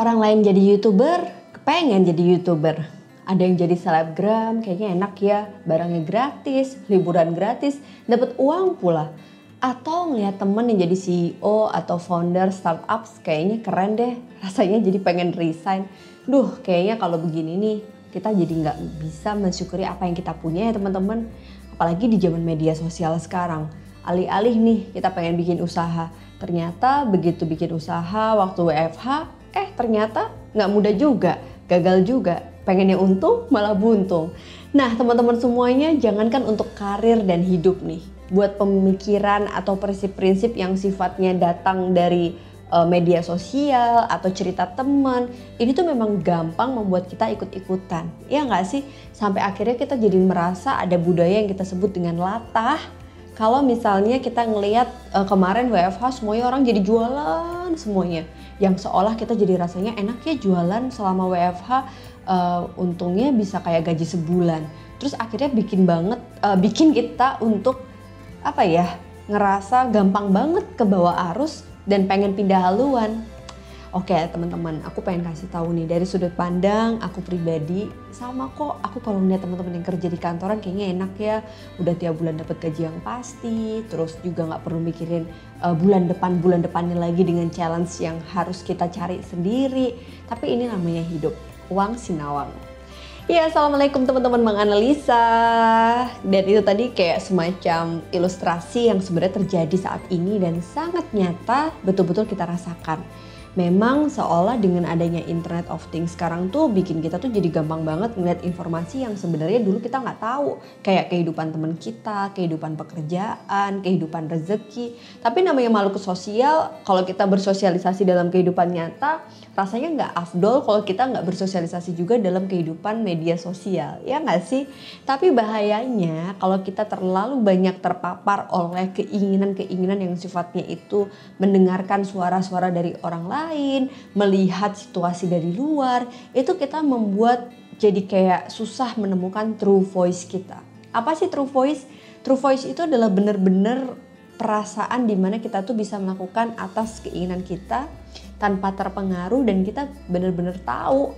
orang lain jadi youtuber, kepengen jadi youtuber. Ada yang jadi selebgram, kayaknya enak ya, barangnya gratis, liburan gratis, dapat uang pula. Atau ngeliat temen yang jadi CEO atau founder startups, kayaknya keren deh, rasanya jadi pengen resign. Duh, kayaknya kalau begini nih, kita jadi nggak bisa mensyukuri apa yang kita punya ya teman-teman. Apalagi di zaman media sosial sekarang. Alih-alih nih kita pengen bikin usaha, ternyata begitu bikin usaha waktu WFH, eh ternyata nggak mudah juga, gagal juga, pengennya untung malah buntung. Nah teman-teman semuanya jangankan untuk karir dan hidup nih, buat pemikiran atau prinsip-prinsip yang sifatnya datang dari uh, media sosial atau cerita teman ini tuh memang gampang membuat kita ikut-ikutan. Ya nggak sih? Sampai akhirnya kita jadi merasa ada budaya yang kita sebut dengan latah. Kalau misalnya kita ngelihat uh, kemarin WFH semuanya orang jadi jualan semuanya yang seolah kita jadi rasanya enak ya jualan selama WFH uh, eh, untungnya bisa kayak gaji sebulan. Terus akhirnya bikin banget uh, bikin kita untuk apa ya ngerasa gampang banget ke bawah arus dan pengen pindah haluan Oke teman-teman, aku pengen kasih tahu nih dari sudut pandang aku pribadi sama kok aku kalau ngeliat teman-teman yang kerja di kantoran kayaknya enak ya, udah tiap bulan dapat gaji yang pasti, terus juga nggak perlu mikirin uh, bulan depan bulan depannya lagi dengan challenge yang harus kita cari sendiri. Tapi ini namanya hidup, uang sinawang. Ya, assalamualaikum teman-teman menganalisa. Dan itu tadi kayak semacam ilustrasi yang sebenarnya terjadi saat ini dan sangat nyata betul-betul kita rasakan memang seolah dengan adanya Internet of Things sekarang tuh bikin kita tuh jadi gampang banget ngeliat informasi yang sebenarnya dulu kita nggak tahu kayak kehidupan teman kita, kehidupan pekerjaan, kehidupan rezeki. Tapi namanya makhluk sosial, kalau kita bersosialisasi dalam kehidupan nyata, rasanya nggak afdol kalau kita nggak bersosialisasi juga dalam kehidupan media sosial, ya nggak sih? Tapi bahayanya kalau kita terlalu banyak terpapar oleh keinginan-keinginan yang sifatnya itu mendengarkan suara-suara dari orang lain lain, melihat situasi dari luar, itu kita membuat jadi kayak susah menemukan true voice kita. Apa sih true voice? True voice itu adalah benar-benar perasaan di mana kita tuh bisa melakukan atas keinginan kita tanpa terpengaruh dan kita benar-benar tahu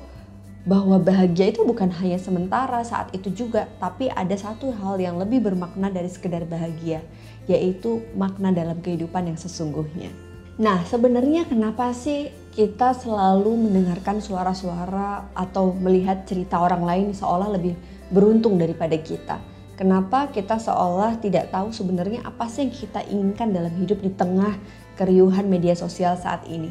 bahwa bahagia itu bukan hanya sementara saat itu juga, tapi ada satu hal yang lebih bermakna dari sekedar bahagia, yaitu makna dalam kehidupan yang sesungguhnya. Nah, sebenarnya kenapa sih kita selalu mendengarkan suara-suara atau melihat cerita orang lain seolah lebih beruntung daripada kita? Kenapa kita seolah tidak tahu sebenarnya apa sih yang kita inginkan dalam hidup di tengah keriuhan media sosial saat ini?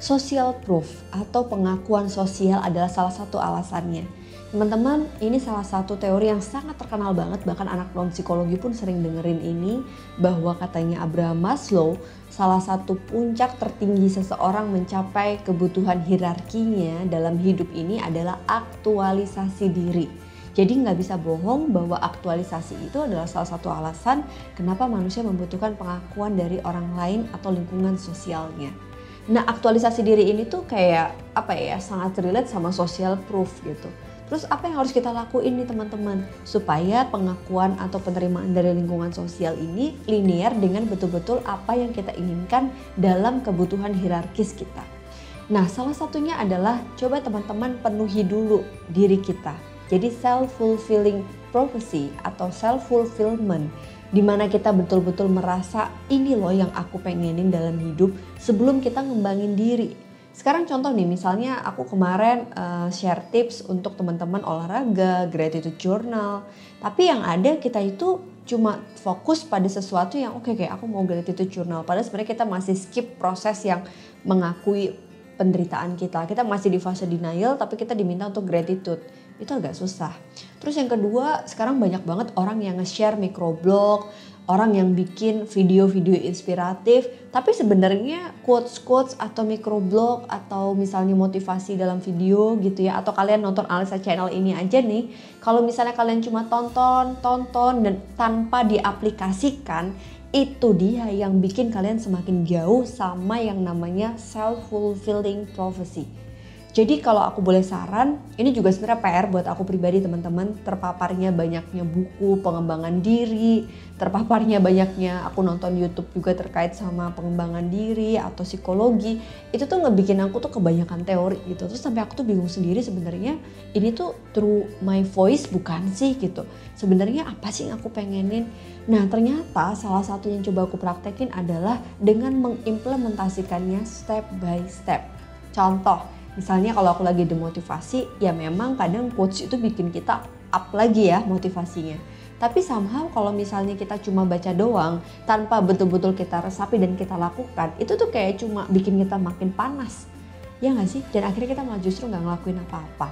Social proof atau pengakuan sosial adalah salah satu alasannya Teman-teman, ini salah satu teori yang sangat terkenal banget, bahkan anak non psikologi pun sering dengerin ini, bahwa katanya Abraham Maslow, salah satu puncak tertinggi seseorang mencapai kebutuhan hierarkinya dalam hidup ini adalah aktualisasi diri. Jadi nggak bisa bohong bahwa aktualisasi itu adalah salah satu alasan kenapa manusia membutuhkan pengakuan dari orang lain atau lingkungan sosialnya. Nah aktualisasi diri ini tuh kayak apa ya sangat relate sama social proof gitu Terus apa yang harus kita lakuin nih teman-teman supaya pengakuan atau penerimaan dari lingkungan sosial ini linear dengan betul-betul apa yang kita inginkan dalam kebutuhan hierarkis kita. Nah, salah satunya adalah coba teman-teman penuhi dulu diri kita. Jadi self fulfilling prophecy atau self fulfillment di mana kita betul-betul merasa ini loh yang aku pengenin dalam hidup sebelum kita ngembangin diri sekarang contoh nih, misalnya aku kemarin uh, share tips untuk teman-teman olahraga, gratitude journal. Tapi yang ada kita itu cuma fokus pada sesuatu yang oke okay, kayak aku mau gratitude journal. Padahal sebenarnya kita masih skip proses yang mengakui penderitaan kita. Kita masih di fase denial tapi kita diminta untuk gratitude. Itu agak susah. Terus yang kedua, sekarang banyak banget orang yang nge-share microblog, orang yang bikin video-video inspiratif tapi sebenarnya quotes-quotes atau microblog atau misalnya motivasi dalam video gitu ya atau kalian nonton Alisa channel ini aja nih kalau misalnya kalian cuma tonton tonton dan tanpa diaplikasikan itu dia yang bikin kalian semakin jauh sama yang namanya self fulfilling prophecy Jadi kalau aku boleh saran, ini juga sebenarnya PR buat aku pribadi teman-teman, terpaparnya banyaknya buku pengembangan diri, terpaparnya banyaknya aku nonton YouTube juga terkait sama pengembangan diri atau psikologi, itu tuh ngebikin aku tuh kebanyakan teori gitu. Terus sampai aku tuh bingung sendiri sebenarnya ini tuh through my voice bukan sih gitu. Sebenarnya apa sih yang aku pengenin? Nah ternyata salah satu yang coba aku praktekin adalah dengan mengimplementasikannya step by step. Contoh, Misalnya kalau aku lagi demotivasi, ya memang kadang quotes itu bikin kita up lagi ya motivasinya. Tapi somehow kalau misalnya kita cuma baca doang tanpa betul-betul kita resapi dan kita lakukan, itu tuh kayak cuma bikin kita makin panas. Ya nggak sih? Dan akhirnya kita malah justru nggak ngelakuin apa-apa.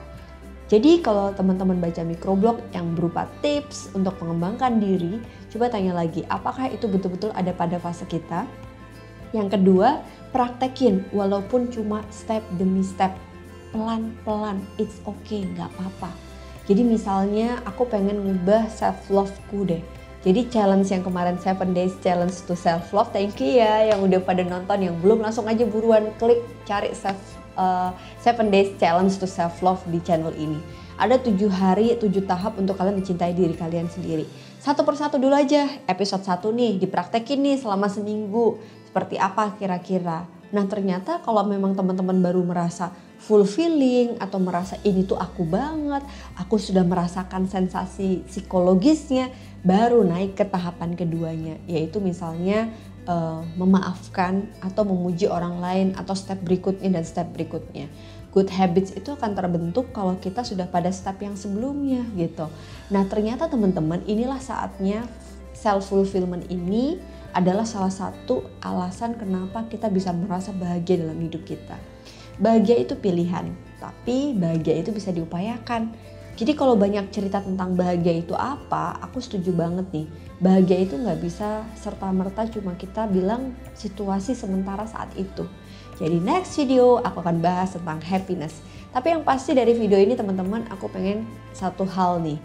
Jadi kalau teman-teman baca microblog yang berupa tips untuk mengembangkan diri, coba tanya lagi, apakah itu betul-betul ada pada fase kita? Yang kedua, praktekin walaupun cuma step demi step. Pelan-pelan it's okay nggak apa-apa. Jadi misalnya aku pengen ngubah self loveku deh. Jadi challenge yang kemarin 7 days challenge to self love thank you ya yang udah pada nonton yang belum langsung aja buruan klik cari self uh, 7 days challenge to self love di channel ini. Ada tujuh hari, tujuh tahap untuk kalian mencintai diri kalian sendiri. Satu persatu dulu aja, episode satu nih dipraktekin nih selama seminggu seperti apa kira-kira. Nah ternyata kalau memang teman-teman baru merasa fulfilling atau merasa ini tuh aku banget, aku sudah merasakan sensasi psikologisnya, baru naik ke tahapan keduanya, yaitu misalnya uh, memaafkan atau memuji orang lain atau step berikutnya dan step berikutnya. Good habits itu akan terbentuk kalau kita sudah pada step yang sebelumnya gitu. Nah ternyata teman-teman inilah saatnya self fulfillment ini adalah salah satu alasan kenapa kita bisa merasa bahagia dalam hidup kita. Bahagia itu pilihan, tapi bahagia itu bisa diupayakan. Jadi kalau banyak cerita tentang bahagia itu apa, aku setuju banget nih. Bahagia itu nggak bisa serta-merta cuma kita bilang situasi sementara saat itu. Jadi next video aku akan bahas tentang happiness. Tapi yang pasti dari video ini teman-teman aku pengen satu hal nih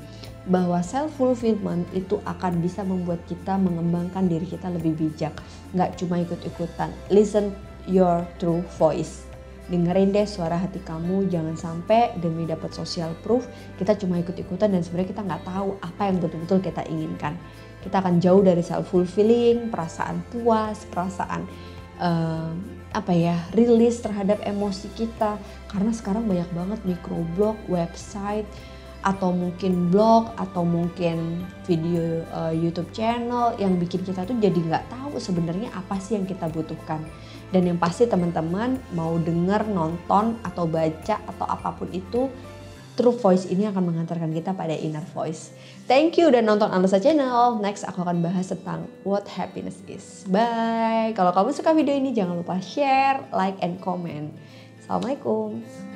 bahwa self fulfillment itu akan bisa membuat kita mengembangkan diri kita lebih bijak. Nggak cuma ikut-ikutan. Listen your true voice. Dengerin deh suara hati kamu. Jangan sampai demi dapat social proof kita cuma ikut-ikutan dan sebenarnya kita nggak tahu apa yang betul-betul kita inginkan. Kita akan jauh dari self fulfilling perasaan puas perasaan uh, apa ya rilis terhadap emosi kita. Karena sekarang banyak banget microblog website atau mungkin blog atau mungkin video uh, YouTube channel yang bikin kita tuh jadi nggak tahu sebenarnya apa sih yang kita butuhkan dan yang pasti teman-teman mau denger nonton atau baca atau apa pun itu True Voice ini akan mengantarkan kita pada inner voice. Thank you udah nonton Andosa Channel. Next aku akan bahas tentang what happiness is. Bye. Kalau kamu suka video ini jangan lupa share, like, and comment. Assalamualaikum.